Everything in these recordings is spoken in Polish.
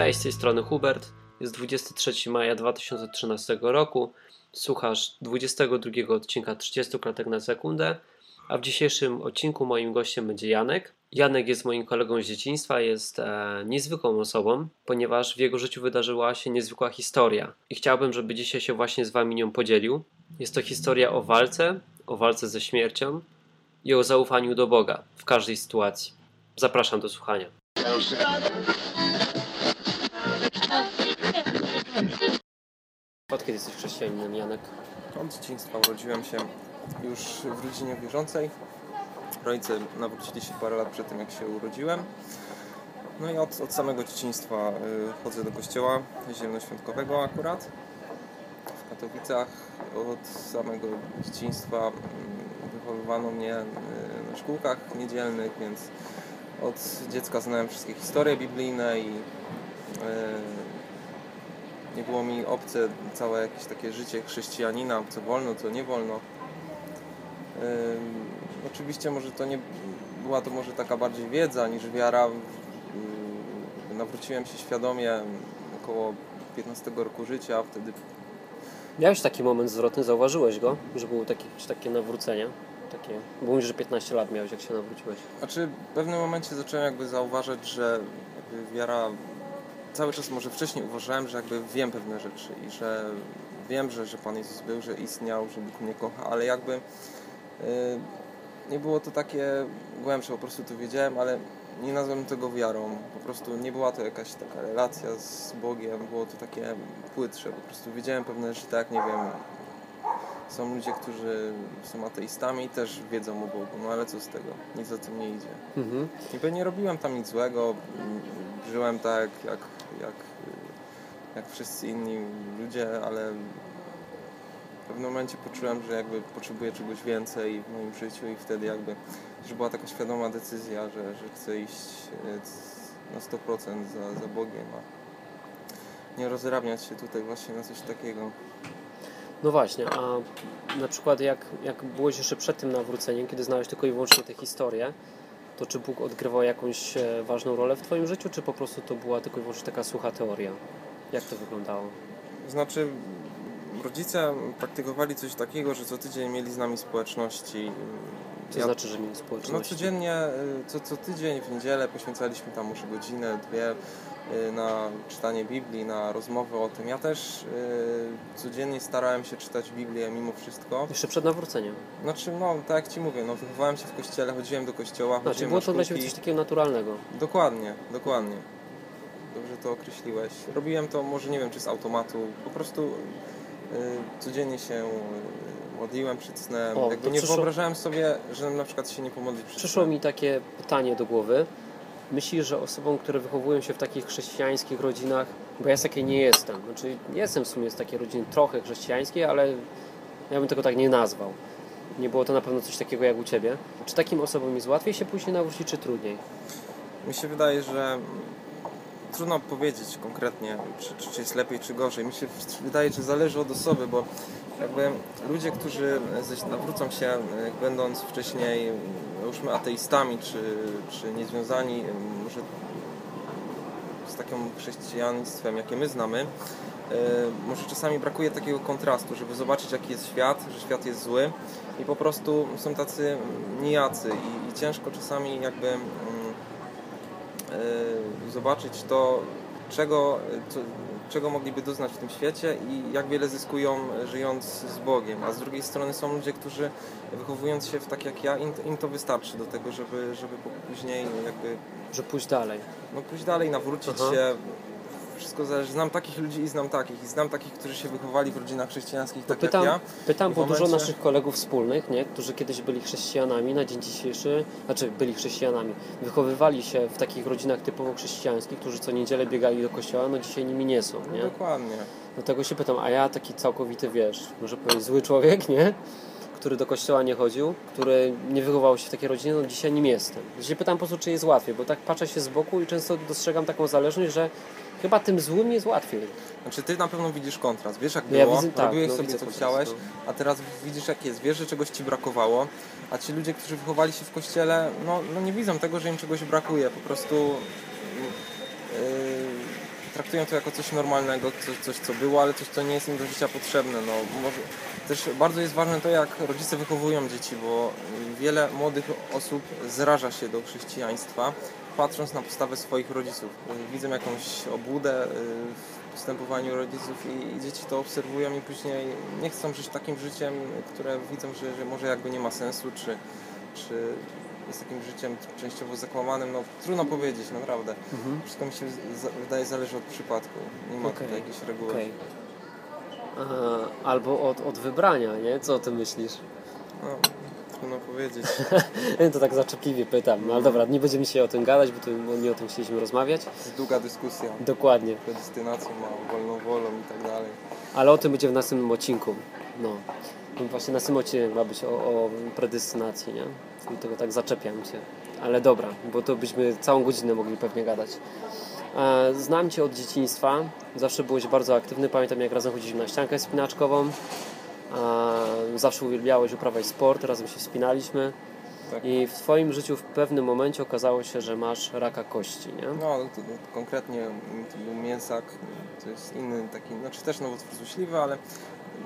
Cześć, z tej strony Hubert. Jest 23 maja 2013 roku. Słuchasz 22 odcinka 30 klatek na sekundę, a w dzisiejszym odcinku moim gościem będzie Janek. Janek jest moim kolegą z dzieciństwa, jest e, niezwykłą osobą, ponieważ w jego życiu wydarzyła się niezwykła historia i chciałbym, żeby dzisiaj się właśnie z Wami nią podzielił. Jest to historia o walce, o walce ze śmiercią i o zaufaniu do Boga w każdej sytuacji. Zapraszam do słuchania. Od kiedy jesteś chrześcijaninem, Janek? Od dzieciństwa urodziłem się już w rodzinie wierzącej. Rodzice nawrócili się parę lat przed tym, jak się urodziłem. No i od, od samego dzieciństwa y, chodzę do kościoła zielonoświątkowego akurat w Katowicach. Od samego dzieciństwa mm, wychowywano mnie y, na szkółkach niedzielnych, więc od dziecka znałem wszystkie historie biblijne i y, nie było mi obce całe jakieś takie życie chrześcijanina, co wolno, co nie wolno. Ym, oczywiście może to nie była to może taka bardziej wiedza niż wiara. Ym, nawróciłem się świadomie około 15 roku życia, wtedy Miałeś taki moment zwrotny, zauważyłeś go, że było takie, takie nawrócenie? Takie, bo mówisz, że 15 lat miałeś, jak się nawróciłeś. Znaczy, w pewnym momencie zacząłem jakby zauważać, że jakby wiara. Cały czas może wcześniej uważałem, że jakby wiem pewne rzeczy i że wiem, że, że Pan Jezus był, że istniał, że Bóg mnie kocha, ale jakby yy, nie było to takie głębsze, po prostu to wiedziałem, ale nie nazwałem tego wiarą. Po prostu nie była to jakaś taka relacja z Bogiem, było to takie płytsze. Po prostu wiedziałem pewne rzeczy, tak nie wiem, są ludzie, którzy są ateistami i też wiedzą o Bogu, no ale co z tego? Nic za tym nie idzie. Mhm. Niby nie robiłem tam nic złego, żyłem tak jak, jak, jak wszyscy inni ludzie, ale w pewnym momencie poczułem, że jakby potrzebuję czegoś więcej w moim życiu i wtedy jakby że była taka świadoma decyzja, że, że chcę iść e, na 100% za, za Bogiem, a nie rozrabiać się tutaj właśnie na coś takiego. No właśnie, a na przykład jak, jak byłeś jeszcze przed tym nawróceniem, kiedy znałeś tylko i wyłącznie tę historię, to czy Bóg odgrywał jakąś e, ważną rolę w Twoim życiu, czy po prostu to była tylko i wyłącznie taka sucha teoria? Jak to wyglądało? Znaczy, rodzice praktykowali coś takiego, że co tydzień mieli z nami społeczności. Co Ja- znaczy, że mieli No społeczność? codziennie, y, co, co tydzień w niedzielę poświęcaliśmy tam może godzinę, dwie y, na czytanie Biblii, na rozmowy o tym. Ja też y, codziennie starałem się czytać Biblię mimo wszystko. Jeszcze przed nawróceniem. Znaczy, no tak jak Ci mówię, no wychowałem się w kościele, chodziłem do kościoła, Znaczy, było to dla Ciebie coś takiego naturalnego. Dokładnie, dokładnie. Dobrze to określiłeś. Robiłem to może nie wiem czy z automatu, po prostu y, codziennie się y, modliłem przed snem. O, Jakby nie przyszło- wyobrażałem sobie, że na przykład się nie pomodlić przed Przyszło snem. mi takie pytanie do głowy. Myślisz, że osobom, które wychowują się w takich chrześcijańskich rodzinach, bo ja z takiej nie jestem, znaczy jestem w sumie z takiej rodziny trochę chrześcijańskiej, ale ja bym tego tak nie nazwał. Nie było to na pewno coś takiego jak u Ciebie. Czy takim osobom jest łatwiej się później nawrócić, czy trudniej? Mi się wydaje, że trudno powiedzieć konkretnie, czy, czy, czy jest lepiej, czy gorzej. Mi się wydaje, że zależy od osoby, bo jakby ludzie, którzy ze- nawrócą się, y, będąc wcześniej, załóżmy ateistami, czy, czy niezwiązani może z takim chrześcijaństwem, jakie my znamy, może czasami brakuje takiego kontrastu, żeby zobaczyć, jaki jest świat, że świat jest zły i po prostu są tacy nijacy i, i ciężko czasami jakby mm, y, zobaczyć to, czego, czego mogliby doznać w tym świecie i jak wiele zyskują żyjąc z Bogiem. A z drugiej strony są ludzie, którzy wychowując się w tak jak ja, im, im to wystarczy do tego, żeby, żeby później jakby Że pójść dalej. no pójść dalej, nawrócić Aha. się. Wszystko zależy. Znam takich ludzi i znam takich. I znam takich, którzy się wychowali w rodzinach chrześcijańskich, tak pytam, jak ja. pytam, bo dużo momencie- naszych kolegów wspólnych, nie, którzy kiedyś byli chrześcijanami, na dzień dzisiejszy, znaczy byli chrześcijanami, wychowywali się w takich rodzinach typowo chrześcijańskich, którzy co niedzielę biegali do kościoła, no dzisiaj nimi nie są, nie? Dokładnie. Dlatego się pytam, a ja taki całkowity, wiesz, może powiedzieć zły człowiek, nie? Który do kościoła nie chodził, który nie wychował się w takiej rodzinie, no dzisiaj nim jestem. Się pytam po prostu, czy jest łatwiej, bo tak patrzę się z boku i często dostrzegam taką zależność, że chyba tym złym jest łatwiej. Znaczy ty na pewno widzisz kontrast. Wiesz jak No ja było, widzę- tak, robiłeś no sobie co kontrast, chciałeś, no. a teraz widzisz jak jest. Wiesz, że czegoś ci brakowało, a ci ludzie, którzy wychowali się w kościele, no, no nie widzą tego, że im czegoś brakuje. Po prostu yy, traktują to jako coś normalnego, coś, coś co było, ale coś, co nie jest im do życia potrzebne. No, może, też bardzo jest ważne to, jak rodzice wychowują dzieci, bo wiele młodych osób zraża się do chrześcijaństwa, patrząc na postawę swoich rodziców. Widzą jakąś obłudę y, w postępowaniu rodziców i, dzieci to obserwują i później nie chcą żyć takim życiem, które widzą, że, że może jakby nie ma sensu, czy, czy jest takim życiem częściowo zakłamanym, no trudno powiedzieć, naprawdę. Mhm. Wszystko mi się wydaje zależy od przypadku. Nie ma Okej, tutaj jakiejś reguły. Okej. Aha, Albo od, od wybrania, nie? Co o tym myślisz? No, trudno powiedzieć. To tak zaczepliwie pytam, no ale dobra, nie będziemy dzisiaj o tym gadać, bo, to, bo nie o tym chcieliśmy rozmawiać. To jest długa dyskusja. Dokładnie, Predestynacją wolną wolą i tak dalej. ale o tym będzie w następnym odcinku. No. I Właśnie następnym odcinku ma być o, o predestynacji, nie? I tego tak zaczepiam Cię. Ale dobra, bo to byśmy całą godzinę mogli pewnie gadać. E, Znam Cię od dzieciństwa, zawsze byłeś bardzo aktywny. Pamiętam jak razem chodziliśmy na ściankę spinaczkową. Zawsze uwielbiałeś uprawiać sport, razem się wspinaliśmy. Tak. I w Twoim życiu w pewnym momencie okazało się, że masz raka kości, nie? No, to, to konkretnie to był mięsak, to jest inny taki, znaczy też nowotwór złośliwy, ale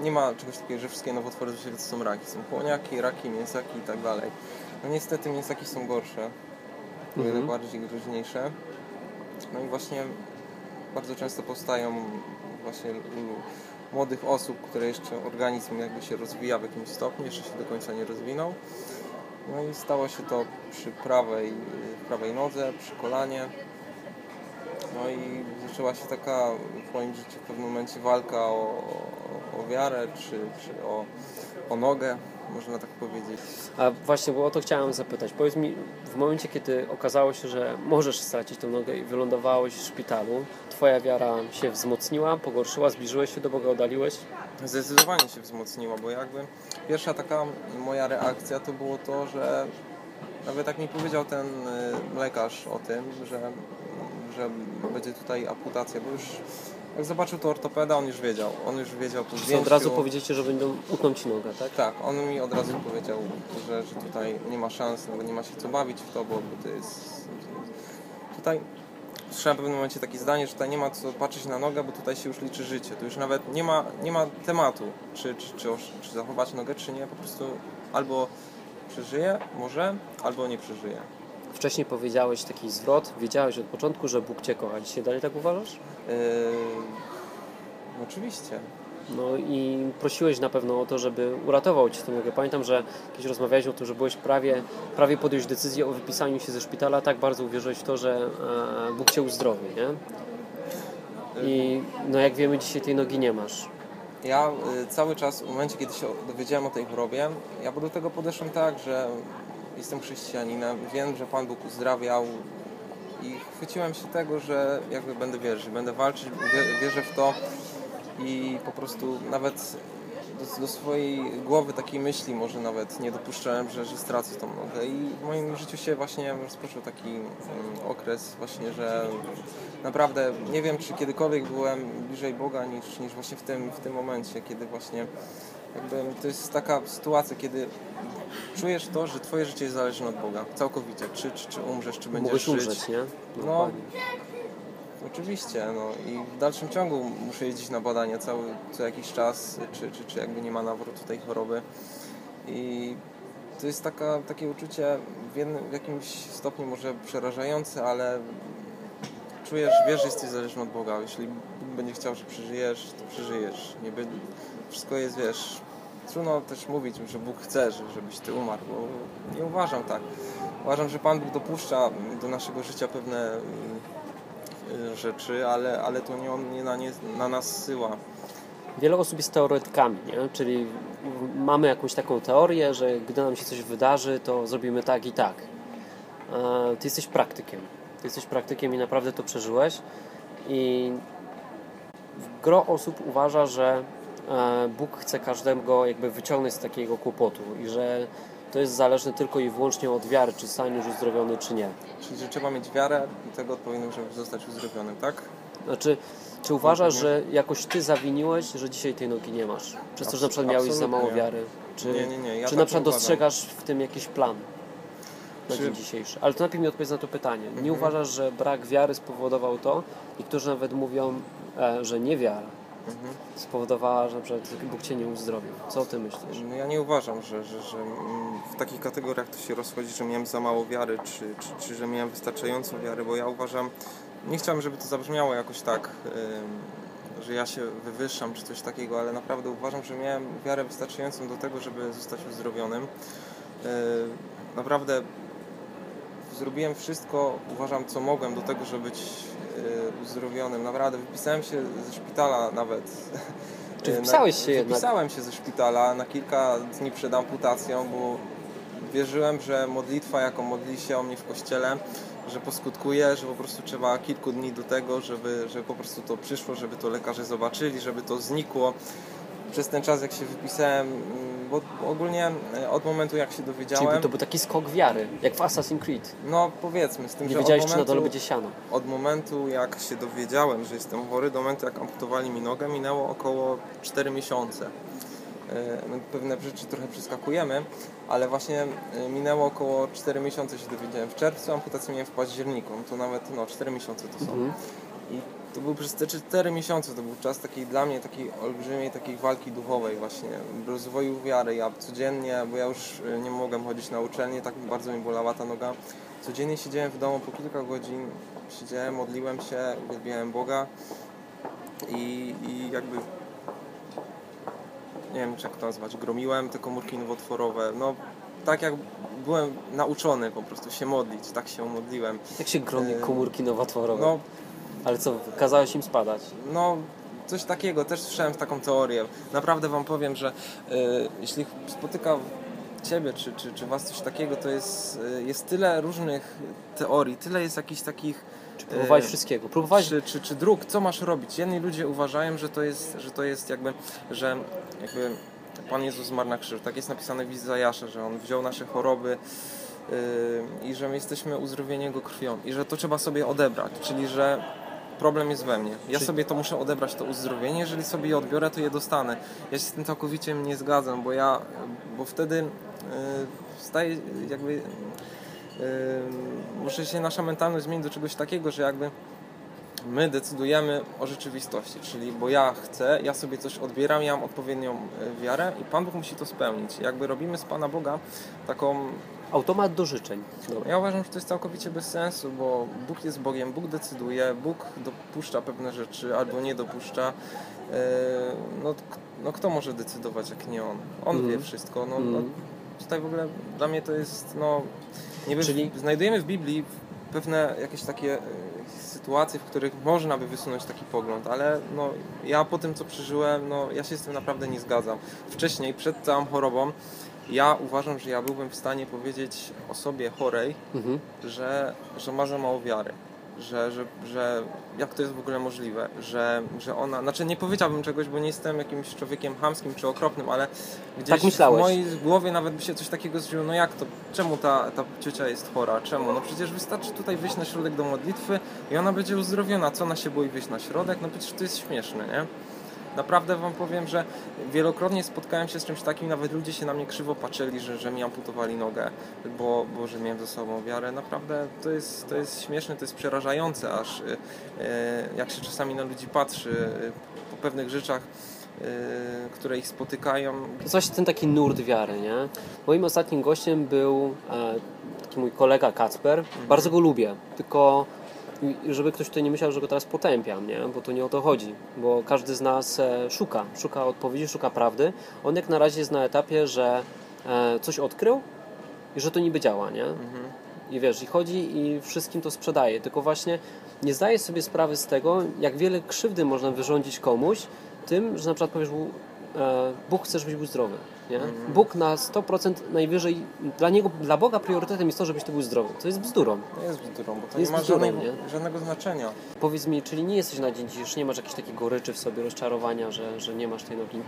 nie ma czegoś takiego, że wszystkie nowotwory złośliwe to są raki. Są chłoniaki, raki, mięsaki i tak dalej. No niestety mięsaki są gorsze, o wiele Mhm. bardziej groźniejsze. No i właśnie bardzo często powstają właśnie młodych osób, które jeszcze organizm jakby się rozwija w jakimś stopniu, jeszcze się do końca nie rozwinął. No i stało się to przy prawej, prawej nodze, przy kolanie. No i zaczęła się taka w moim życiu w pewnym momencie walka o, o wiarę, czy, czy o, o nogę, można tak powiedzieć. A właśnie, bo o to chciałem zapytać. Powiedz mi, w momencie, kiedy okazało się, że możesz stracić tę nogę i wylądowałeś w szpitalu, Twoja wiara się wzmocniła, pogorszyła, zbliżyłeś się do Boga, oddaliłeś? Zdecydowanie się wzmocniła, bo jakby pierwsza taka moja reakcja to było to, że nawet jak mi powiedział ten y, lekarz o tym, że, że będzie tutaj amputacja, bo już jak zobaczył to ortopeda, on już wiedział. On już wiedział po zdjęciu. od razu powiedzieliście, że będą Ci nogę, tak? Tak, on mi od razu powiedział, że, że tutaj nie ma szans, no nie ma się co bawić w to, bo, to jest... Tutaj słyszałem w pewnym momencie takie zdanie, że tutaj nie ma co patrzeć na nogę, bo tutaj się już liczy życie. Tu już nawet nie ma, nie ma tematu, czy, czy, czy, czy zachować nogę, czy nie. Po prostu albo przeżyje, może, albo nie przeżyje. Wcześniej powiedziałeś taki zwrot, wiedziałeś od początku, że Bóg Cię kocha. Dzisiaj dalej tak uważasz? Yy, oczywiście. No i prosiłeś na pewno o to, żeby uratował Ci tę nogę. Pamiętam, że kiedyś rozmawiałeś o tym, że byłeś prawie, prawie podjąć decyzję o wypisaniu się ze szpitala. Tak bardzo uwierzyłeś w to, że e, Bóg Cię uzdrowi, nie? I no jak wiemy, dzisiaj tej nogi nie masz. Ja y, cały czas, w momencie kiedy się dowiedziałem o tej chorobie, ja do tego podeszłem tak, że jestem chrześcijaninem, wiem, że Pan Bóg uzdrawiał i chwyciłem się tego, że jakby będę wierzyć, będę walczyć, wie- wierzę w to i po prostu nawet do, do swojej głowy takiej myśli może nawet nie dopuszczałem, że, że stracę tą nogę. I w moim życiu się właśnie rozpoczął taki mm, okres właśnie, że naprawdę nie wiem, czy kiedykolwiek byłem bliżej Boga niż, niż właśnie w tym, w tym momencie, kiedy właśnie jakby to jest taka sytuacja, kiedy czujesz to, że twoje życie jest zależne od Boga, całkowicie, czy, czy, czy umrzesz, czy będziesz Mogłeś żyć. umrzeć, nie? No, dokładnie. Oczywiście, no i w dalszym ciągu muszę jeździć na badania cały, co jakiś czas, czy, czy, czy jakby nie ma nawrotu tej choroby. I to jest taka, takie uczucie w, jednym, w jakimś stopniu może przerażające, ale czujesz, wiesz, że jesteś zależny od Boga. Jeśli Bóg będzie chciał, że przeżyjesz, to przeżyjesz. Nie by, wszystko jest, wiesz, trudno też mówić, że Bóg chce, że- żebyś ty umarł, bo nie uważam tak. Uważam, że Pan Bóg dopuszcza do naszego życia pewne y, rzeczy, ale, ale to nie on nie na, nie na nas syła. Wiele osób jest teoretykami, nie? czyli mamy jakąś taką teorię, że gdy nam się coś wydarzy, to zrobimy tak i tak. E, Ty jesteś praktykiem. Ty jesteś praktykiem i naprawdę to przeżyłeś. I gro osób uważa, że Bóg chce każdego jakby wyciągnąć z takiego kłopotu i że to jest zależne tylko i wyłącznie od wiary, czy zostaniesz uzdrowiony, czy nie. Czyli, że trzeba mieć wiarę i tego odpowiednią, żeby zostać uzdrowionym, tak? Znaczy, czy uważasz, nie. że jakoś ty zawiniłeś, że dzisiaj tej nogi nie masz? Przez to, że na przykład miałeś za mało wiary? Czy, Nie, nie, nie, ja czy tak na nie przykład dostrzegasz w tym jakiś plan? na Czy- dzień dzisiejszy. Ale to najpierw mi odpowiedz na to pytanie. Nie Mhm. uważasz, że brak wiary spowodował to? Niektórzy nawet mówią, e, że niewiara Spowodowała, że Bóg cię nie uzdrowił. Co o tym myślisz? No ja nie uważam, że, że, że mm, w takich kategoriach to się rozchodzi, że miałem za mało wiary, czy, czy, czy że miałem wystarczająco wiary, bo ja uważam, nie chciałem, żeby to zabrzmiało jakoś tak, że ja się wywyższam, czy coś takiego, ale naprawdę uważam, że miałem wiarę wystarczającą do tego, żeby zostać uzdrowionym. Yy, naprawdę zrobiłem wszystko, uważam, co mogłem do tego, żeby być yy, uzdrowionym. Naprawdę wypisałem się ze szpitala nawet. Czy Yy, wpisałeś się na, jednak? Wypisałem się ze szpitala na kilka dni przed amputacją, bo wierzyłem, że modlitwa, jaką modli się o mnie w kościele, że poskutkuje, że po prostu trzeba kilku dni do tego, żeby, żeby po prostu to przyszło, żeby to lekarze zobaczyli, żeby to znikło. Przez ten czas, jak się wypisałem, mm, bo ogólnie e, od momentu, jak się Czyli dowiedziałem, to był taki skok wiary, jak w Assassin's Creed. no powiedzmy, z tym, Nie że wiedziałeś, od czy na dole momentu, będzie siano. od momentu, jak się dowiedziałem, że jestem chory, do momentu, jak amputowali mi nogę, minęło około 4 miesiące. E, Pewne rzeczy trochę przeskakujemy, ale właśnie e, minęło około 4 miesiące się dowiedziałem w czerwcu, amputację miałem w październiku, no to nawet no, 4 miesiące to są. Mhm. I to był przez te 4 miesiące, to był czas takiej dla mnie takiej olbrzymiej takiej walki duchowej właśnie, rozwoju wiary. Ja codziennie, bo ja już e, nie mogłem chodzić na uczelnię, tak bardzo mi bolała ta noga. Codziennie siedziałem w domu po kilka godzin, siedziałem, modliłem się, uwielbiałem Boga i, i jakby nie wiem, czy jak to nazwać, gromiłem te komórki nowotworowe. No, tak jak byłem nauczony po prostu się modlić, tak się modliłem. Jak się gromi E, komórki nowotworowe? No, Ale co, kazałeś im spadać? No, coś takiego, też słyszałem taką teorię. Naprawdę Wam powiem, że y, jeśli spotyka Ciebie czy, czy, czy Was coś takiego, to jest, y, jest tyle różnych teorii, tyle jest jakichś takich. Czy próbowałeś e, wszystkiego? Próbowałeś... Czy, czy, czy dróg, co masz robić? Jedni ludzie uważają, że to jest, że to jest jakby, że jakby Pan Jezus zmarł na krzyżu. Tak jest napisane w Izajasza, że On wziął nasze choroby yy, i że my jesteśmy uzdrowieni Jego krwią i że to trzeba sobie odebrać, czyli że problem jest we mnie. Ja Czyli- sobie to muszę odebrać, to uzdrowienie. Jeżeli sobie je odbiorę, to je dostanę. Ja się z tym całkowicie nie zgadzam, bo ja, bo wtedy yy, staje jakby yy, muszę się nasza mentalność zmienić do czegoś takiego, że jakby my decydujemy o rzeczywistości, czyli bo ja chcę, ja sobie coś odbieram, ja mam odpowiednią e, wiarę i Pan Bóg musi to spełnić. Jakby robimy z Pana Boga taką Automat do życzeń. Dobra. ja uważam, że to jest całkowicie bez sensu, bo Bóg jest Bogiem, Bóg decyduje, Bóg dopuszcza pewne rzeczy albo nie dopuszcza. E, No, no kto może decydować, jak nie On? On Mhm. wie wszystko. No, Mhm. no, tutaj w ogóle dla mnie to jest, no, nie wiem, Czyli- znajdujemy w Biblii pewne jakieś takie e, sytuacje, w których można by wysunąć taki pogląd, ale no, ja po tym, co przeżyłem, no, ja się z tym naprawdę nie zgadzam. Wcześniej, przed całą chorobą, ja uważam, że ja byłbym w stanie powiedzieć osobie chorej, Mhm. że, że ma za mało wiary. Że, że, że jak to jest w ogóle możliwe, że, że ona, znaczy nie powiedziałbym czegoś, bo nie jestem jakimś człowiekiem chamskim czy okropnym, ale gdzieś Tak w mojej głowie nawet by się coś takiego zdarzyło, no jak to, czemu ta, ta ciocia jest chora, czemu? No przecież wystarczy tutaj wyjść na środek do modlitwy i ona będzie uzdrowiona, co ona się boi wyjść na środek? No przecież to jest śmieszne, nie? Naprawdę Wam powiem, że wielokrotnie spotkałem się z czymś takim, nawet ludzie się na mnie krzywo patrzyli, że, że mi amputowali nogę, bo, bo że miałem ze sobą wiarę. Naprawdę to jest, to jest śmieszne, to jest przerażające, aż y, y, jak się czasami na ludzi patrzy y, po pewnych rzeczach, które ich spotykają. Coś ten taki nurt wiary, nie? Moim ostatnim gościem był e, taki mój kolega Kacper. Bardzo go lubię, tylko żeby ktoś tutaj nie myślał, że go teraz potępiam, nie? Bo to nie o to chodzi, bo każdy z nas e, szuka, szuka odpowiedzi, szuka prawdy. On jak na razie jest na etapie, że e, coś odkrył i że to niby działa, nie? Mhm. I wiesz, i chodzi i wszystkim to sprzedaje, tylko właśnie nie zdaje sobie sprawy z tego, jak wiele krzywdy można wyrządzić komuś tym, że na przykład powiesz mu, e, Bóg chce, żebyś był zdrowy. Nie? Bóg na 100% najwyżej, dla niego, dla Boga priorytetem jest to, żebyś ty był zdrowy. To jest bzdurą. To jest bzdurą, bo to Jest nie ma bzdurą, żadnego, nie? żadnego znaczenia. Powiedz mi, czyli nie jesteś na dzień dzisiejszy, nie masz jakiegoś takiego ryczy w sobie, rozczarowania, że, że nie masz tej nogi?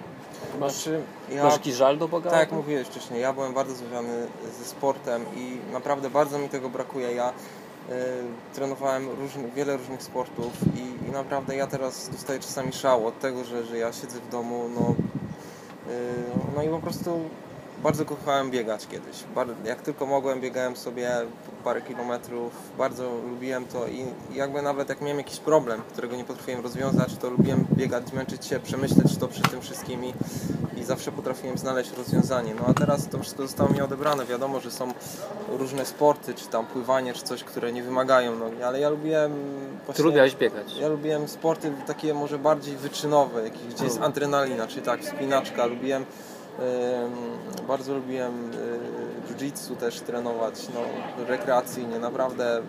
Masz, Znaczy, ja, masz jakiś żal do Boga? Tak jak mówiłeś wcześniej, ja byłem bardzo związany ze sportem i naprawdę bardzo mi tego brakuje. Ja y, trenowałem różny, wiele różnych sportów i, i naprawdę ja teraz dostaję czasami szał od tego, że, że ja siedzę w domu, no, no i po prostu bardzo kochałem biegać kiedyś. Jak tylko mogłem, biegałem sobie parę kilometrów. Bardzo lubiłem to i jakby nawet jak miałem jakiś problem, którego nie potrafiłem rozwiązać, to lubiłem biegać, męczyć się, przemyśleć to przy tym wszystkim i zawsze potrafiłem znaleźć rozwiązanie. No a teraz to wszystko zostało mi odebrane. Wiadomo, że są różne sporty, czy tam pływanie, czy coś, które nie wymagają nogi, ale ja lubiłem Ty właśnie... lubiałeś biegać. Ja lubiłem sporty takie może bardziej wyczynowe, jakich, gdzie jest Mm. adrenalina, czyli tak, wspinaczka. Lubiłem, em, bardzo lubiłem y, jiu-jitsu też trenować, no, rekreacyjnie, naprawdę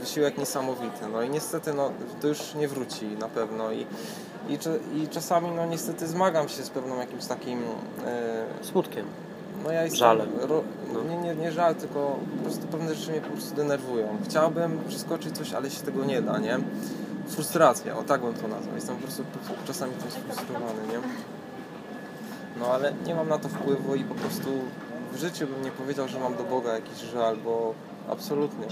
wysiłek niesamowity. No i niestety no, to już nie wróci na pewno i, i, i czasami no niestety zmagam się z pewną jakimś takim e, Smutkiem. no ja jestem, Żalem. Ro, No. nie, nie, nie żal, tylko po prostu pewne rzeczy mnie po prostu denerwują. Chciałbym przeskoczyć coś, ale się tego nie da, nie? Frustracja, o tak bym to nazwał. Jestem po prostu czasami tym sfrustrowany, nie? No ale nie mam na to wpływu i po prostu w życiu bym nie powiedział, że mam do Boga jakiś żal, bo absolutnie.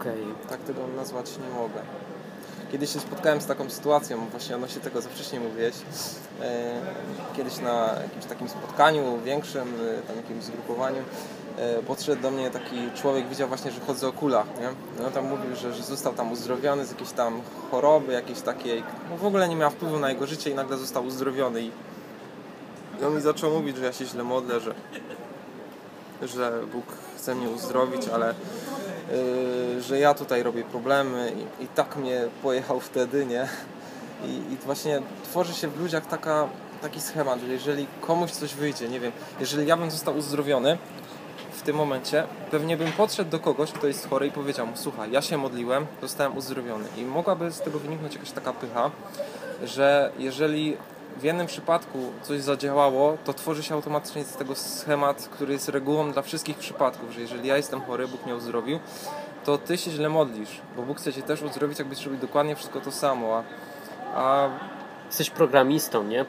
Okej. Tak tego nazwać nie mogę. Kiedyś się spotkałem z taką sytuacją, właśnie odnośnie tego, co wcześniej mówiłeś. E, Kiedyś na jakimś takim spotkaniu większym, e, tam jakimś zgrupowaniu, e, podszedł do mnie taki człowiek, widział właśnie, że chodzę o kulach, nie? No tam mówił, że, że został tam uzdrowiony z jakiejś tam choroby, jakiejś takiej, no w ogóle nie miała wpływu na jego życie i nagle został uzdrowiony i on mi zaczął mówić, że ja się źle modlę, że, że Bóg chce mnie uzdrowić, ale że ja tutaj robię problemy i, i tak mnie pojechał wtedy, nie? I, I właśnie tworzy się w ludziach taka, taki schemat, że jeżeli komuś coś wyjdzie, nie wiem, jeżeli ja bym został uzdrowiony w tym momencie, pewnie bym podszedł do kogoś, kto jest chory i powiedział mu, słuchaj, ja się modliłem, zostałem uzdrowiony. I mogłaby z tego wyniknąć jakaś taka pycha, że jeżeli w jednym przypadku coś zadziałało, to tworzy się automatycznie z tego schemat, który jest regułą dla wszystkich przypadków, że jeżeli ja jestem chory, Bóg mnie uzdrowił, to ty się źle modlisz, bo Bóg chce cię też uzdrowić, jakbyś robił dokładnie wszystko to samo, a, a Jesteś programistą, nie?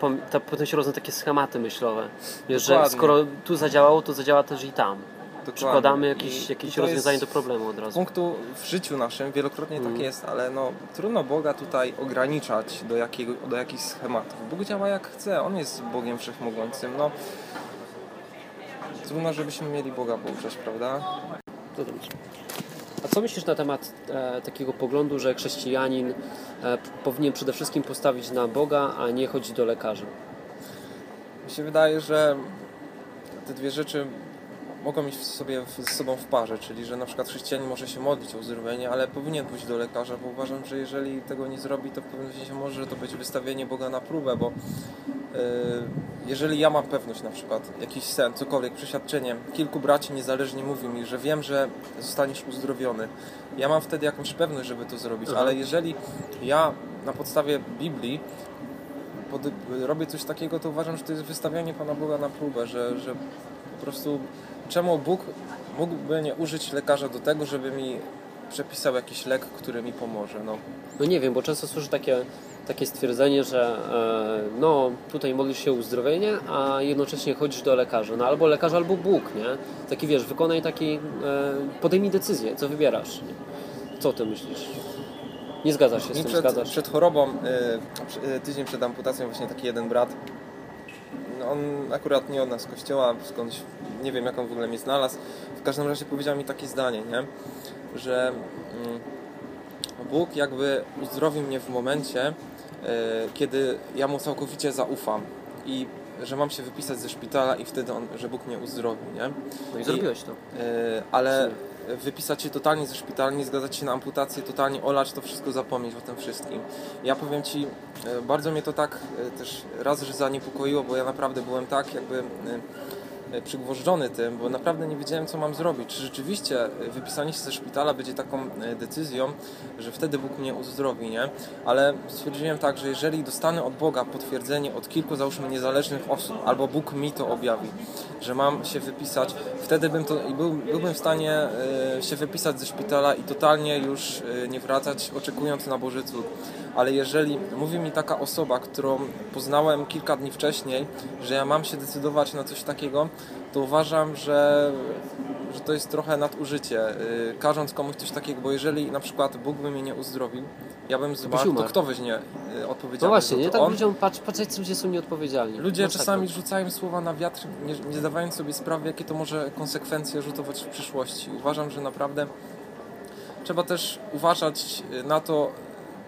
Potem się rodzą takie schematy myślowe. Wiesz, że skoro tu zadziałało, to zadziała też i tam. Dokładnie. Przykładamy jakieś, jakieś rozwiązanie do problemu od Z razu. punktu w życiu naszym wielokrotnie Mm. tak jest, ale no trudno Boga tutaj ograniczać do, jakiego, do jakichś schematów. Bóg działa jak chce, On jest Bogiem Wszechmogącym, no trudno, żebyśmy mieli Boga pouczać, prawda? To dobrze. A co myślisz na temat e, takiego poglądu, że chrześcijanin e, powinien przede wszystkim postawić na Boga, a nie chodzić do lekarza? Mi się wydaje, że te dwie rzeczy mogą iść sobie w- z sobą w parze, czyli że na przykład chrześcijanin może się modlić o uzdrowienie, ale powinien pójść do lekarza, bo uważam, że jeżeli tego nie zrobi, to w pewnym sensie może to być wystawienie Boga na próbę, bo yy, jeżeli ja mam pewność na przykład, jakiś sen, cokolwiek, przeświadczenie, kilku braci niezależnie mówi mi, że wiem, że zostaniesz uzdrowiony, ja mam wtedy jakąś pewność, żeby to zrobić, Aha. ale jeżeli ja na podstawie Biblii pod, robię coś takiego, to uważam, że to jest wystawianie Pana Boga na próbę, że, że po prostu czemu Bóg mógłby nie użyć lekarza do tego, żeby mi przepisał jakiś lek, który mi pomoże. No, No nie wiem, bo często słyszę takie, takie stwierdzenie, że e, no tutaj modlisz się o uzdrowienie, a jednocześnie chodzisz do lekarza. No albo lekarz, albo Bóg, nie? Taki wiesz, wykonaj taki, e, podejmij decyzję, co wybierasz. Nie? Co ty myślisz? Nie zgadzasz się z tym, przed, zgadzasz? przed chorobą, y, tydzień przed amputacją właśnie taki jeden brat, on akurat nie od nas kościoła, skądś, nie wiem jak on w ogóle mnie znalazł, w każdym razie powiedział mi takie zdanie, nie? że mm, Bóg jakby uzdrowi mnie w momencie, y, kiedy ja Mu całkowicie zaufam i że mam się wypisać ze szpitala i wtedy on, że Bóg mnie uzdrowi, nie? No i zrobiłeś to. Yy, ale wypisać się totalnie ze szpitala, nie zgadzać się na amputację, totalnie olać to wszystko, zapomnieć o tym wszystkim. Ja powiem Ci, yy, bardzo mnie to tak yy, też raz, że zaniepokoiło, bo ja naprawdę byłem tak jakby yy, przygwożdżony tym, bo naprawdę nie wiedziałem, co mam zrobić. Czy rzeczywiście yy, wypisanie się ze szpitala będzie taką yy, decyzją, że wtedy Bóg mnie uzdrowi, nie? Ale stwierdziłem tak, że jeżeli dostanę od Boga potwierdzenie od kilku, załóżmy, niezależnych osób, albo Bóg mi to objawi, że mam się wypisać, wtedy bym to, był, byłbym w stanie e, się wypisać ze szpitala i totalnie już e, nie wracać, oczekując na Boży cud. Ale jeżeli mówi mi taka osoba, którą poznałem kilka dni wcześniej, że ja mam się decydować na coś takiego, to uważam, że, że to jest trochę nadużycie. y, Każąc komuś coś takiego, bo jeżeli na przykład Bóg by mnie nie uzdrowił, ja bym zmarł, to kto weźmie y, No odpowiedzialność właśnie, za nie? Tak On? ludziom, patrz, patrz, jak ludzie są nieodpowiedzialni. Ludzie Masakra. czasami rzucają słowa na wiatr, nie, nie zdawając sobie sprawy, jakie to może konsekwencje rzutować w przyszłości. Uważam, że naprawdę trzeba też uważać y, na to,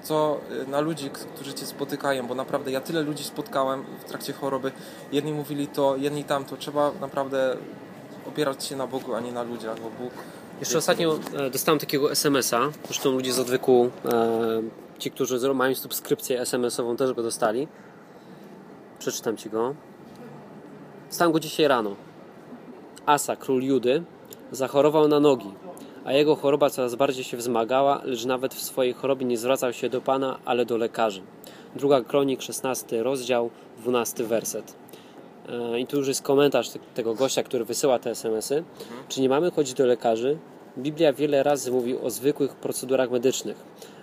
co y, na ludzi, którzy cię spotykają, bo naprawdę ja tyle ludzi spotkałem w trakcie choroby. Jedni mówili to, jedni tamto. Trzeba naprawdę opierać się na Bogu, a nie na ludziach, bo Bóg. Jeszcze ostatnio e, dostałem takiego SMS-a. Zresztą ludzie z odwyku, e, ci, którzy mają subskrypcję SMS-ową, też go dostali. Przeczytam ci go. Dostałem go dzisiaj rano. Asa, król Judy, zachorował na nogi, a jego choroba coraz bardziej się wzmagała, lecz nawet w swojej chorobie nie zwracał się do Pana, ale do lekarzy. Druga kronik, 16 rozdział, 12 werset. E, I tu już jest komentarz te- tego gościa, który wysyła te SMS-y. Czy nie mamy chodzić do lekarzy? Biblia wiele razy mówi o zwykłych procedurach medycznych,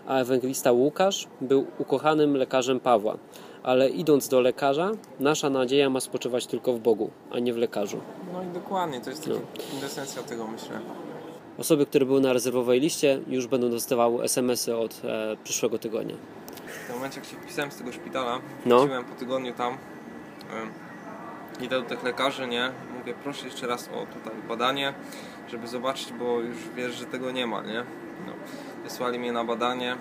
a ewangelista Łukasz był ukochanym lekarzem Pawła. Ale idąc do lekarza, nasza nadzieja ma spoczywać tylko w Bogu, a nie w lekarzu. No i dokładnie, to jest No. taka kwintesencja tego, myślę. Osoby, które były na rezerwowej liście, już będą dostawały SMS-y od e, przyszłego tygodnia. W tym momencie, jak się wpisałem z tego szpitala, No. wróciłem po tygodniu tam, em, idę do tych lekarzy, nie? Mówię, proszę jeszcze raz o tutaj badanie, żeby zobaczyć, bo już wiesz, że tego nie ma, nie? No. Wysłali mnie na badanie,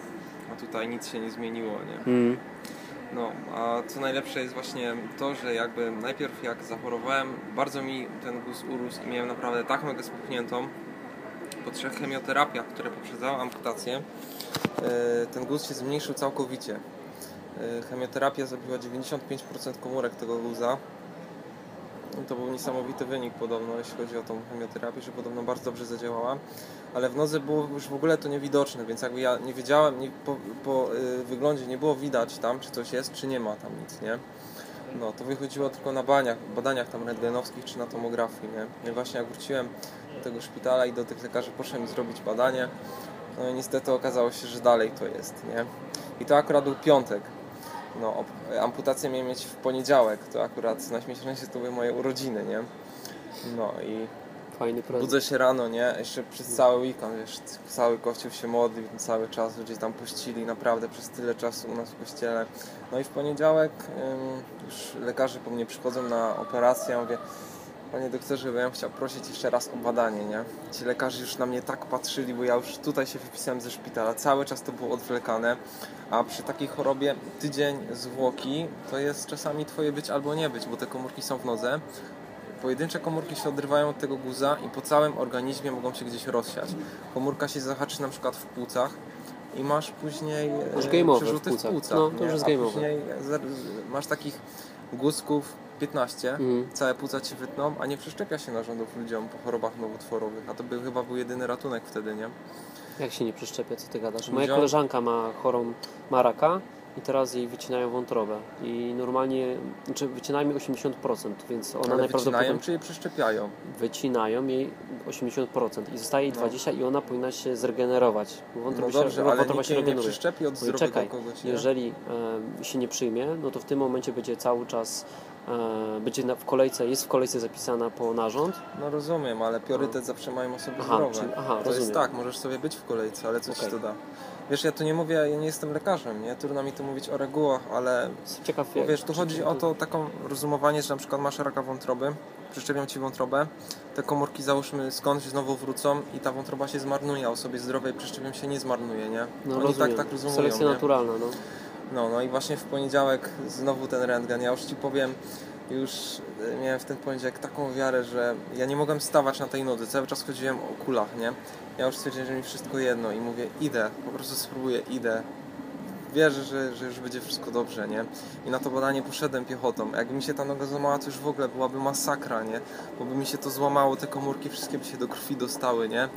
a tutaj nic się nie zmieniło, nie? Mm. No, a co najlepsze jest właśnie to, że jakby najpierw jak zachorowałem, bardzo mi ten guz urósł i miałem naprawdę tak nogę spuchniętą. Po trzech chemioterapiach, które poprzedzały amputację, e, ten guz się zmniejszył całkowicie. E, Chemioterapia zabiła 95% komórek tego guza. I To był niesamowity wynik podobno, jeśli chodzi o tą chemioterapię, że podobno bardzo dobrze zadziałała. Ale w nodze było już w ogóle to niewidoczne, więc jakby ja nie wiedziałem, nie, po, po y, wyglądzie nie było widać tam, czy coś jest, czy nie ma tam nic, nie? No, to wychodziło tylko na badaniach, badaniach tam rentgenowskich, czy na tomografii, nie? No i właśnie jak wróciłem do tego szpitala i do tych lekarzy poszedłem zrobić badanie, no i niestety okazało się, że dalej to jest, nie? I to akurat był piątek. No, amputację miałem mieć w poniedziałek, to akurat najśmieszniejsze to były moje urodziny, nie? No i Fajny prezent. Budzę się rano, nie? Jeszcze przez cały weekend, wiesz, cały kościół się modlił cały czas, ludzie tam puścili naprawdę przez tyle czasu u nas w kościele. No i w poniedziałek ym, już lekarze po mnie przychodzą na operację, ja mówię, panie doktorze, bo ja bym chciał prosić jeszcze raz o badanie, nie? Ci lekarze już na mnie tak patrzyli, bo ja już tutaj się wypisałem ze szpitala, cały czas to było odwlekane, a przy takiej chorobie tydzień zwłoki to jest czasami twoje być albo nie być, bo te komórki są w nodze, Pojedyncze komórki się odrywają od tego guza i po całym organizmie mogą się gdzieś rozsiać. Komórka się zahaczy na przykład w płucach i masz później e, Masz game over w przerzuty w płucach. płucach. No, to już jest game over. później masz takich guzków 15, Mhm. całe płuca ci wytną, a nie przeszczepia się narządów ludziom po chorobach nowotworowych. A to by chyba był jedyny ratunek wtedy, nie? Jak się nie przeszczepia, co ty gadasz? Moja Ludziom- koleżanka ma chorą ma raka i teraz jej wycinają wątrobę. I normalnie, znaczy wycinają jej 80%, więc ona Ale najprawdopodobniej wycinają czy je przeszczepiają? wycinają jej 80% i zostaje jej No. 20 i ona powinna się zregenerować. No Wątroba dobrze, się, ale nikt się jej nie regeneruje. przeszczepi od No zdrowego czekaj, kogoś, nie? jeżeli e, się nie przyjmie, no to w tym momencie będzie cały czas będzie na, w kolejce, jest w kolejce zapisana po narząd. No rozumiem, ale priorytet zawsze mają osoby Aha, zdrowe. czyli- aha, to jest rozumiem. tak, możesz sobie być w kolejce, ale co ci Okej. to da? Wiesz, ja tu nie mówię, ja nie jestem lekarzem, nie? Trudno mi tu mówić o regułach, ale ciekaw, bo wiesz, tu chodzi o to taką rozumowanie, że na przykład masz raka wątroby, przyczepią ci wątrobę, te komórki załóżmy skądś znowu wrócą i ta wątroba się zmarnuje, a osobie zdrowej przyczepią się nie zmarnuje, nie? No Oni rozumiem. tak tak rozumują, Selekcja nie? naturalna, no. No, no i właśnie w poniedziałek znowu ten rentgen. Ja już Ci powiem, już e, miałem w ten poniedziałek taką wiarę, że ja nie mogłem stawać na tej nodze. Cały czas chodziłem o kulach, nie? Ja już stwierdziłem, że mi wszystko jedno i mówię, idę, po prostu spróbuję, idę. Wierzę, że, że już będzie wszystko dobrze, nie? I na to badanie poszedłem piechotą. Jakby mi się ta noga złamała, to już w ogóle byłaby masakra, nie? Bo by mi się to złamało, te komórki wszystkie by się do krwi dostały, nie?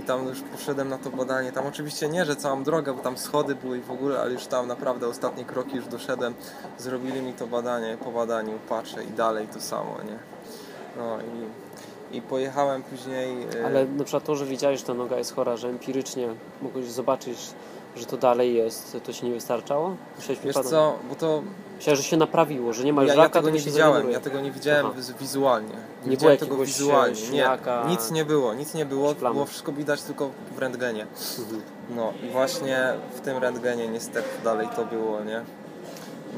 I tam już poszedłem na to badanie. Tam oczywiście nie, że całą drogę, bo tam schody były i w ogóle, ale już tam naprawdę ostatnie kroki już doszedłem. Zrobili mi to badanie, po badaniu patrzę i dalej to samo, nie? No i, i pojechałem później... e, Ale na przykład to, że wiedziałeś, że ta noga jest chora, że empirycznie mogłeś zobaczyć Że to dalej jest, to ci nie wystarczało? Musiałeś Wiesz wypadać- co, bo to Myślałem, że się naprawiło, że nie ma ja, już ja tego nie się widziałem, ja tego nie widziałem Aha. wiz- wizualnie. było widziałem tego jakiegoś, wizualnie. e, Nie, nic nie było, nic nie było, Szplamy. było wszystko widać tylko w rentgenie. Mhm. No i właśnie w tym rentgenie niestety dalej to było, nie?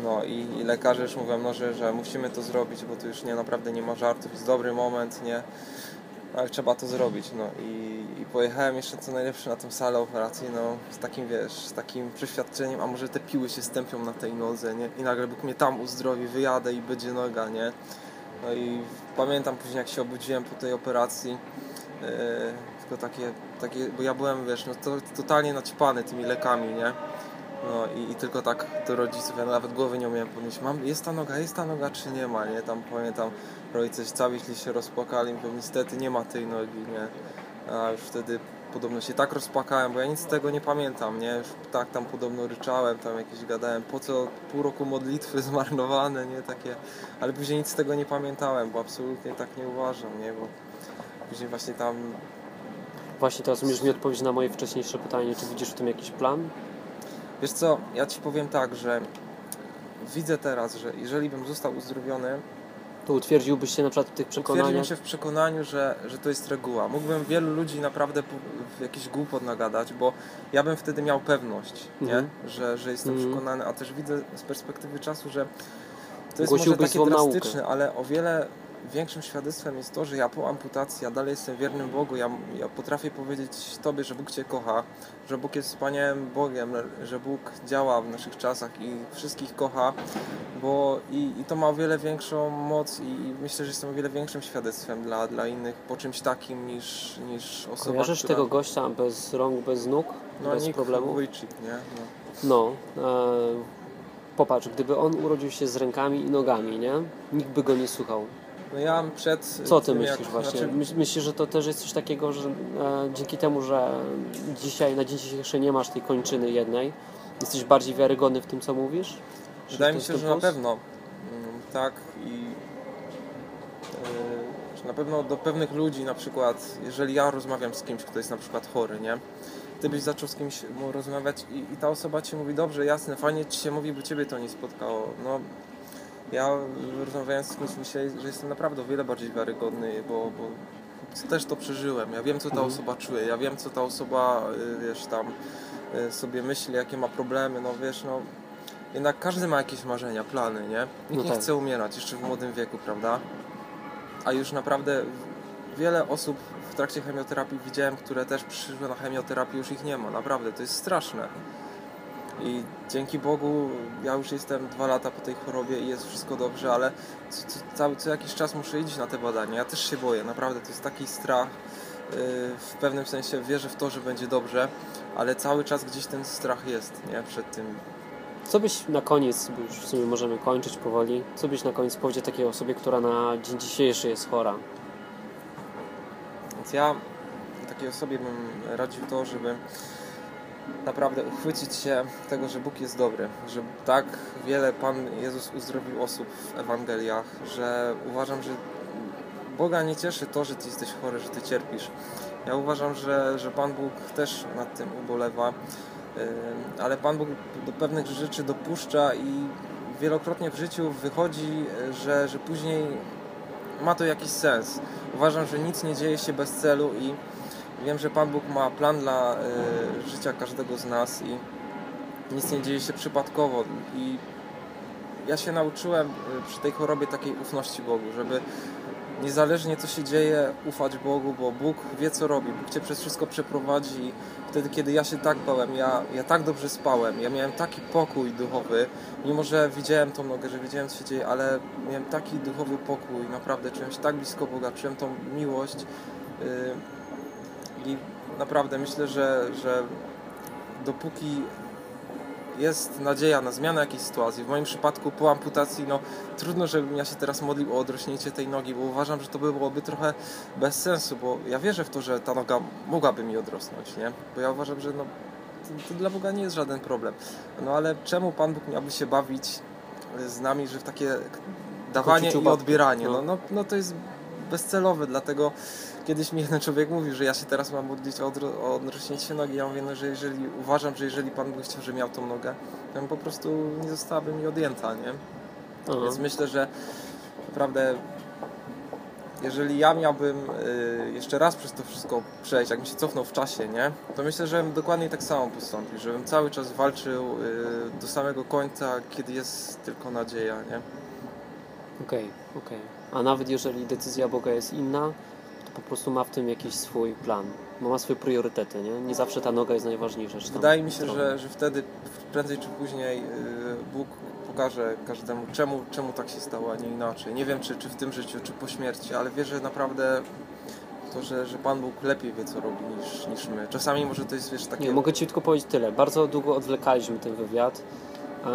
No i, i lekarze już mówią, no, że, że musimy to zrobić, bo tu już nie, naprawdę nie ma żartów, jest dobry moment, nie? Ale trzeba to zrobić, no i, i pojechałem jeszcze co najlepsze na tą salę operacyjną z takim, wiesz, z takim przeświadczeniem, a może te piły się stępią na tej nodze, nie? I nagle Bóg mnie tam uzdrowi, wyjadę i będzie noga, nie? No i pamiętam później jak się obudziłem po tej operacji, yy, tylko takie, takie, bo ja byłem, wiesz, no to, totalnie naćpany tymi lekami, nie? No i, i tylko tak do rodziców, ja nawet głowy nie umiałem podnieść, mam, jest ta noga, jest ta noga, czy nie ma, nie? Tam pamiętam, rodzice całe źli się rozpłakali, bo niestety nie ma tej nogi, nie? A już wtedy podobno się tak rozpłakałem, bo ja nic z tego nie pamiętam, nie? Już tak tam podobno ryczałem, tam jakieś gadałem, po co pół roku modlitwy zmarnowane, nie? Takie, ale później nic z tego nie pamiętałem, bo absolutnie tak nie uważam, nie? Bo później właśnie tam Właśnie teraz umiesz mi odpowiedzieć na moje wcześniejsze pytanie, czy widzisz w tym jakiś plan? Wiesz co, ja Ci powiem tak, że widzę teraz, że jeżeli bym został uzdrowiony, To utwierdziłbyś się na przykład w tych przekonaniach? utwierdziłbym się w przekonaniu, że, że to jest reguła. Mógłbym wielu ludzi naprawdę w jakiś głupot nagadać, bo ja bym wtedy miał pewność, nie? Mhm. Że, że jestem Mhm. przekonany, a też widzę z perspektywy czasu, że to jest może Głosiłbyś takie złą naukę. drastyczne, ale o wiele większym świadectwem jest to, że ja po amputacji, ja dalej jestem wiernym Bogu, ja, ja potrafię powiedzieć Tobie, że Bóg Cię kocha, że Bóg jest wspaniałym Bogiem, że Bóg działa w naszych czasach i wszystkich kocha, bo i, i to ma o wiele większą moc i, i myślę, że jestem o wiele większym świadectwem dla, dla innych po czymś takim niż, niż osoba, Kojarzysz która... tego gościa bez rąk, bez nóg, no, bez Nick problemu? Wojcik, nie? No. No. E, popatrz, gdyby on urodził się z rękami i nogami, nie? Nikt by go nie słuchał. No ja przed Co ty myślisz jak, właśnie? Znaczy, Myśl- Myślisz, że to też jest coś takiego, że e, dzięki temu, że dzisiaj, na dzień dzisiejszy nie masz tej kończyny jednej, jesteś bardziej wiarygodny w tym, co mówisz? Wydaje mi się, że na pewno mm, tak i że na pewno do pewnych ludzi na przykład, jeżeli ja rozmawiam z kimś, kto jest na przykład chory, nie? Ty byś zaczął z kimś mu rozmawiać i, i ta osoba ci mówi, dobrze, jasne, fajnie ci się mówi, bo ciebie to nie spotkało. No, ja rozmawiając z kimś myślę, że jestem naprawdę o wiele bardziej wiarygodny, bo, bo też to przeżyłem. Ja wiem, co ta Mhm. osoba czuje, ja wiem, co ta osoba, y, wiesz, tam y, sobie myśli, jakie ma problemy, no wiesz, no jednak każdy ma jakieś marzenia, plany, nie? Nikt No nie tak. chce umierać, jeszcze w młodym wieku, prawda? A już naprawdę wiele osób w trakcie chemioterapii widziałem, które też przyszły na chemioterapię, już ich nie ma, naprawdę, to jest straszne. I dzięki Bogu ja już jestem dwa lata po tej chorobie i jest wszystko dobrze, ale co, co, cały, co jakiś czas muszę iść na te badania. Ja też się boję, naprawdę, to jest taki strach. Yy, W pewnym sensie wierzę w to, że będzie dobrze, ale cały czas gdzieś ten strach jest, nie? Przed tym, Co byś na koniec, bo już w sumie możemy kończyć powoli, co byś na koniec powiedział takiej osobie, która na dzień dzisiejszy jest chora? Więc ja takiej osobie bym radził to, żeby naprawdę uchwycić się tego, że Bóg jest dobry, że tak wiele Pan Jezus uzdrowił osób w Ewangeliach, że uważam, że Boga nie cieszy to, że Ty jesteś chory, że Ty cierpisz. Ja uważam, że, że Pan Bóg też nad tym ubolewa, ale Pan Bóg do pewnych rzeczy dopuszcza i wielokrotnie w życiu wychodzi, że, że później ma to jakiś sens. Uważam, że nic nie dzieje się bez celu i wiem, że Pan Bóg ma plan dla y, życia każdego z nas i nic nie dzieje się przypadkowo. I ja się nauczyłem y, przy tej chorobie takiej ufności Bogu, żeby niezależnie co się dzieje, ufać Bogu, bo Bóg wie co robi. Bóg Cię przez wszystko przeprowadzi i wtedy, kiedy ja się tak bałem, ja, ja tak dobrze spałem, ja miałem taki pokój duchowy, mimo że widziałem tą nogę, że wiedziałem co się dzieje, ale miałem taki duchowy pokój, naprawdę czułem się tak blisko Boga, czułem tą miłość yy, i naprawdę myślę, że, że dopóki jest nadzieja na zmianę jakiejś sytuacji. W moim przypadku po amputacji, no trudno, żebym ja się teraz modlił o odrośnięcie tej nogi, bo uważam, że to byłoby trochę bez sensu, bo ja wierzę w to, że ta noga mogłaby mi odrosnąć, nie? Bo ja uważam, że no, to, to dla Boga nie jest żaden problem. No ale czemu Pan Bóg miałby się bawić z nami, że w takie dawanie Kociuciu i odbieranie, No. no, no, no to jest bezcelowe, dlatego kiedyś mi jeden człowiek mówił, że ja się teraz mam modlić o, odro- o odrośnięcie nogi. Ja mówię, no, że jeżeli uważam, że jeżeli Pan by chciał, że miał tą nogę, to po prostu nie zostałaby mi odjęta, nie? Aha. Więc myślę, że naprawdę jeżeli ja miałbym y, jeszcze raz przez to wszystko przejść, jakbym się cofnął w czasie, nie? To myślę, że bym dokładnie tak samo postąpił, żebym cały czas walczył y, do samego końca, kiedy jest tylko nadzieja, nie? Okej, okej. A nawet jeżeli decyzja Boga jest inna, po prostu ma w tym jakiś swój plan. Bo ma swoje priorytety, nie? Nie zawsze ta noga jest najważniejsza. Wydaje mi się, że, że wtedy prędzej czy później y, Bóg pokaże każdemu, czemu, czemu tak się stało, a nie inaczej. Nie wiem, czy, czy w tym życiu, czy po śmierci, ale wierzę naprawdę to, że, że Pan Bóg lepiej wie, co robi niż, niż my. Czasami może to jest, wiesz, takie... Nie, mogę Ci tylko powiedzieć tyle. Bardzo długo odwlekaliśmy ten wywiad. Eee,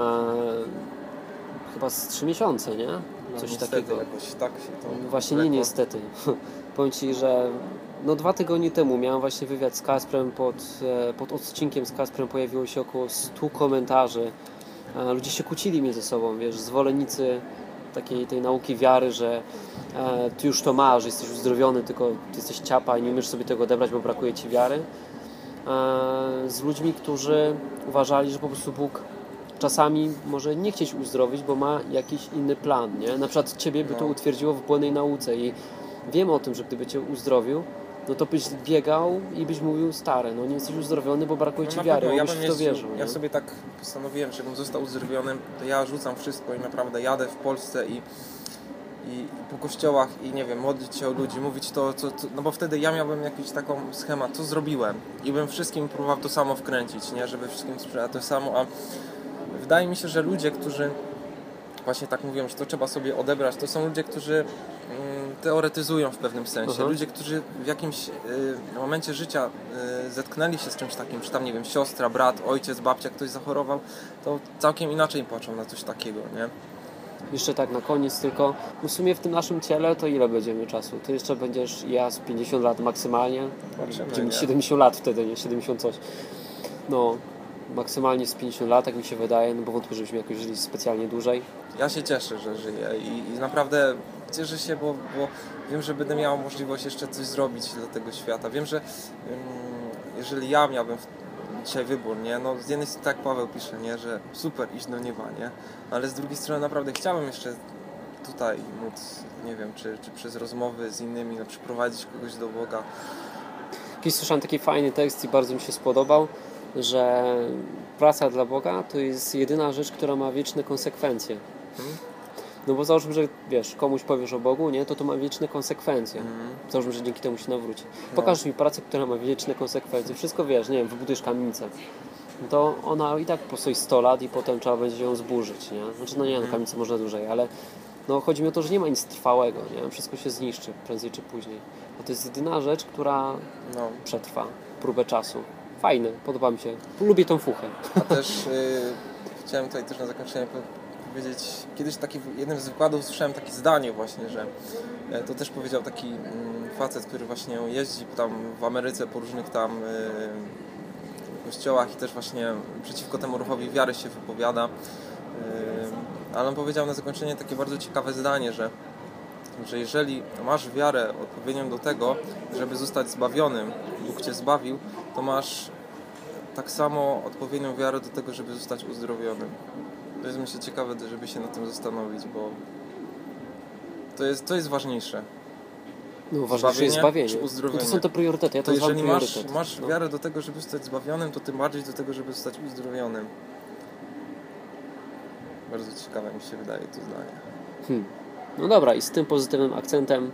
chyba z trzy miesiące, nie? no, Coś niestety takiego. jakoś tak się to No Właśnie nie niestety. Powiem Ci, że no dwa tygodnie temu miałem właśnie wywiad z Kasprem. Pod, e, pod odcinkiem z Kasprem pojawiło się około 100 komentarzy. E, Ludzie się kłócili między sobą, wiesz, zwolennicy takiej tej nauki wiary, że e, ty już to masz, jesteś uzdrowiony, tylko ty jesteś ciapa i nie umiesz sobie tego odebrać, bo brakuje ci wiary. E, z ludźmi, którzy uważali, że po prostu Bóg czasami może nie chcieć uzdrowić, bo ma jakiś inny plan, nie? Na przykład ciebie by to No. utwierdziło w błędnej nauce i wiemy o tym, że gdyby cię uzdrowił, no to byś biegał i byś mówił stary, no nie jesteś uzdrowiony, bo brakuje No ci wiary, pewno, ja byś w to wierzył. Ja nie? sobie tak postanowiłem, żebym został uzdrowionym, to ja rzucam wszystko i naprawdę jadę w Polsce i, i po kościołach i nie wiem, modlić się o ludzi, mówić to, co, co, no bo wtedy ja miałbym jakiś taką schemat, co zrobiłem i bym wszystkim próbował to samo wkręcić, nie, żeby wszystkim sprzedać to samo, a wydaje mi się, że ludzie, którzy właśnie tak mówią, że to trzeba sobie odebrać, to są ludzie, którzy mm, teoretyzują w pewnym sensie. Aha. Ludzie, którzy w jakimś y, momencie życia y, zetknęli się z czymś takim, czy tam, nie wiem, siostra, brat, ojciec, babcia, ktoś zachorował, to całkiem inaczej patrzą na coś takiego, nie? Jeszcze tak na koniec tylko, no w sumie w tym naszym ciele to ile będziemy czasu? Ty jeszcze będziesz ja z 50 lat maksymalnie, Zobaczymy, Będziemy nie? 70 lat wtedy, nie 70 coś. No, maksymalnie z 50 lat, tak mi się wydaje, no bo wątpię, żebyśmy jakoś żyli specjalnie dłużej. Ja się cieszę, że żyję i, i naprawdę cieszę się, bo, bo wiem, że będę miał możliwość jeszcze coś zrobić dla tego świata. Wiem, że ym, jeżeli ja miałbym dzisiaj wybór, nie, no z jednej strony tak Paweł pisze, nie, że super iść do nieba, nie, ale z drugiej strony naprawdę chciałbym jeszcze tutaj móc, nie wiem, czy, czy przez rozmowy z innymi, no, przyprowadzić kogoś do Boga. Kiedyś słyszałem taki fajny tekst i bardzo mi się spodobał, że praca dla Boga to jest jedyna rzecz, która ma wieczne konsekwencje. No bo załóżmy, że wiesz, komuś powiesz o Bogu, nie, to to ma wieczne konsekwencje. Mm. Załóżmy, że dzięki temu się nawróci. No. Pokaż mi pracę, która ma wieczne konsekwencje. Wszystko wiesz, nie wiem, wybudujesz kamienicę. No To ona i tak postoi 100 lat i potem trzeba będzie ją zburzyć, nie? Znaczy, no nie, no Mhm. kamienicę można dłużej, ale no chodzi mi o to, że nie ma nic trwałego, nie? Wszystko się zniszczy prędzej czy później. Bo to jest jedyna rzecz, która No, przetrwa próbę czasu. Fajne, podoba mi się. Lubię tą fuchę. A też y, chciałem tutaj też na zakończenie powiedzieć, kiedyś taki, w jednym z wykładów słyszałem takie zdanie właśnie, że e, to też powiedział taki mm, facet, który właśnie jeździ tam w Ameryce po różnych tam y, kościołach i też właśnie przeciwko temu ruchowi wiary się wypowiada. Y, ale on powiedział na zakończenie takie bardzo ciekawe zdanie, że że jeżeli masz wiarę odpowiednią do tego, żeby zostać zbawionym, Bóg Cię zbawił, to masz tak samo odpowiednią wiarę do tego, żeby zostać uzdrowionym. To jest myślę ciekawe, żeby się nad tym zastanowić, bo to jest, to jest ważniejsze. No ważniejsze jest Zbawienie No to są te priorytety, ja to, To jeżeli masz, masz no. wiarę do tego, żeby zostać zbawionym, to tym bardziej do tego, żeby zostać uzdrowionym. Bardzo ciekawe mi się wydaje to zdanie. Hmm. No dobra, i z tym pozytywnym akcentem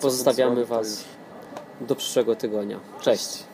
Pozostawiamy Was. do przyszłego tygodnia. Cześć.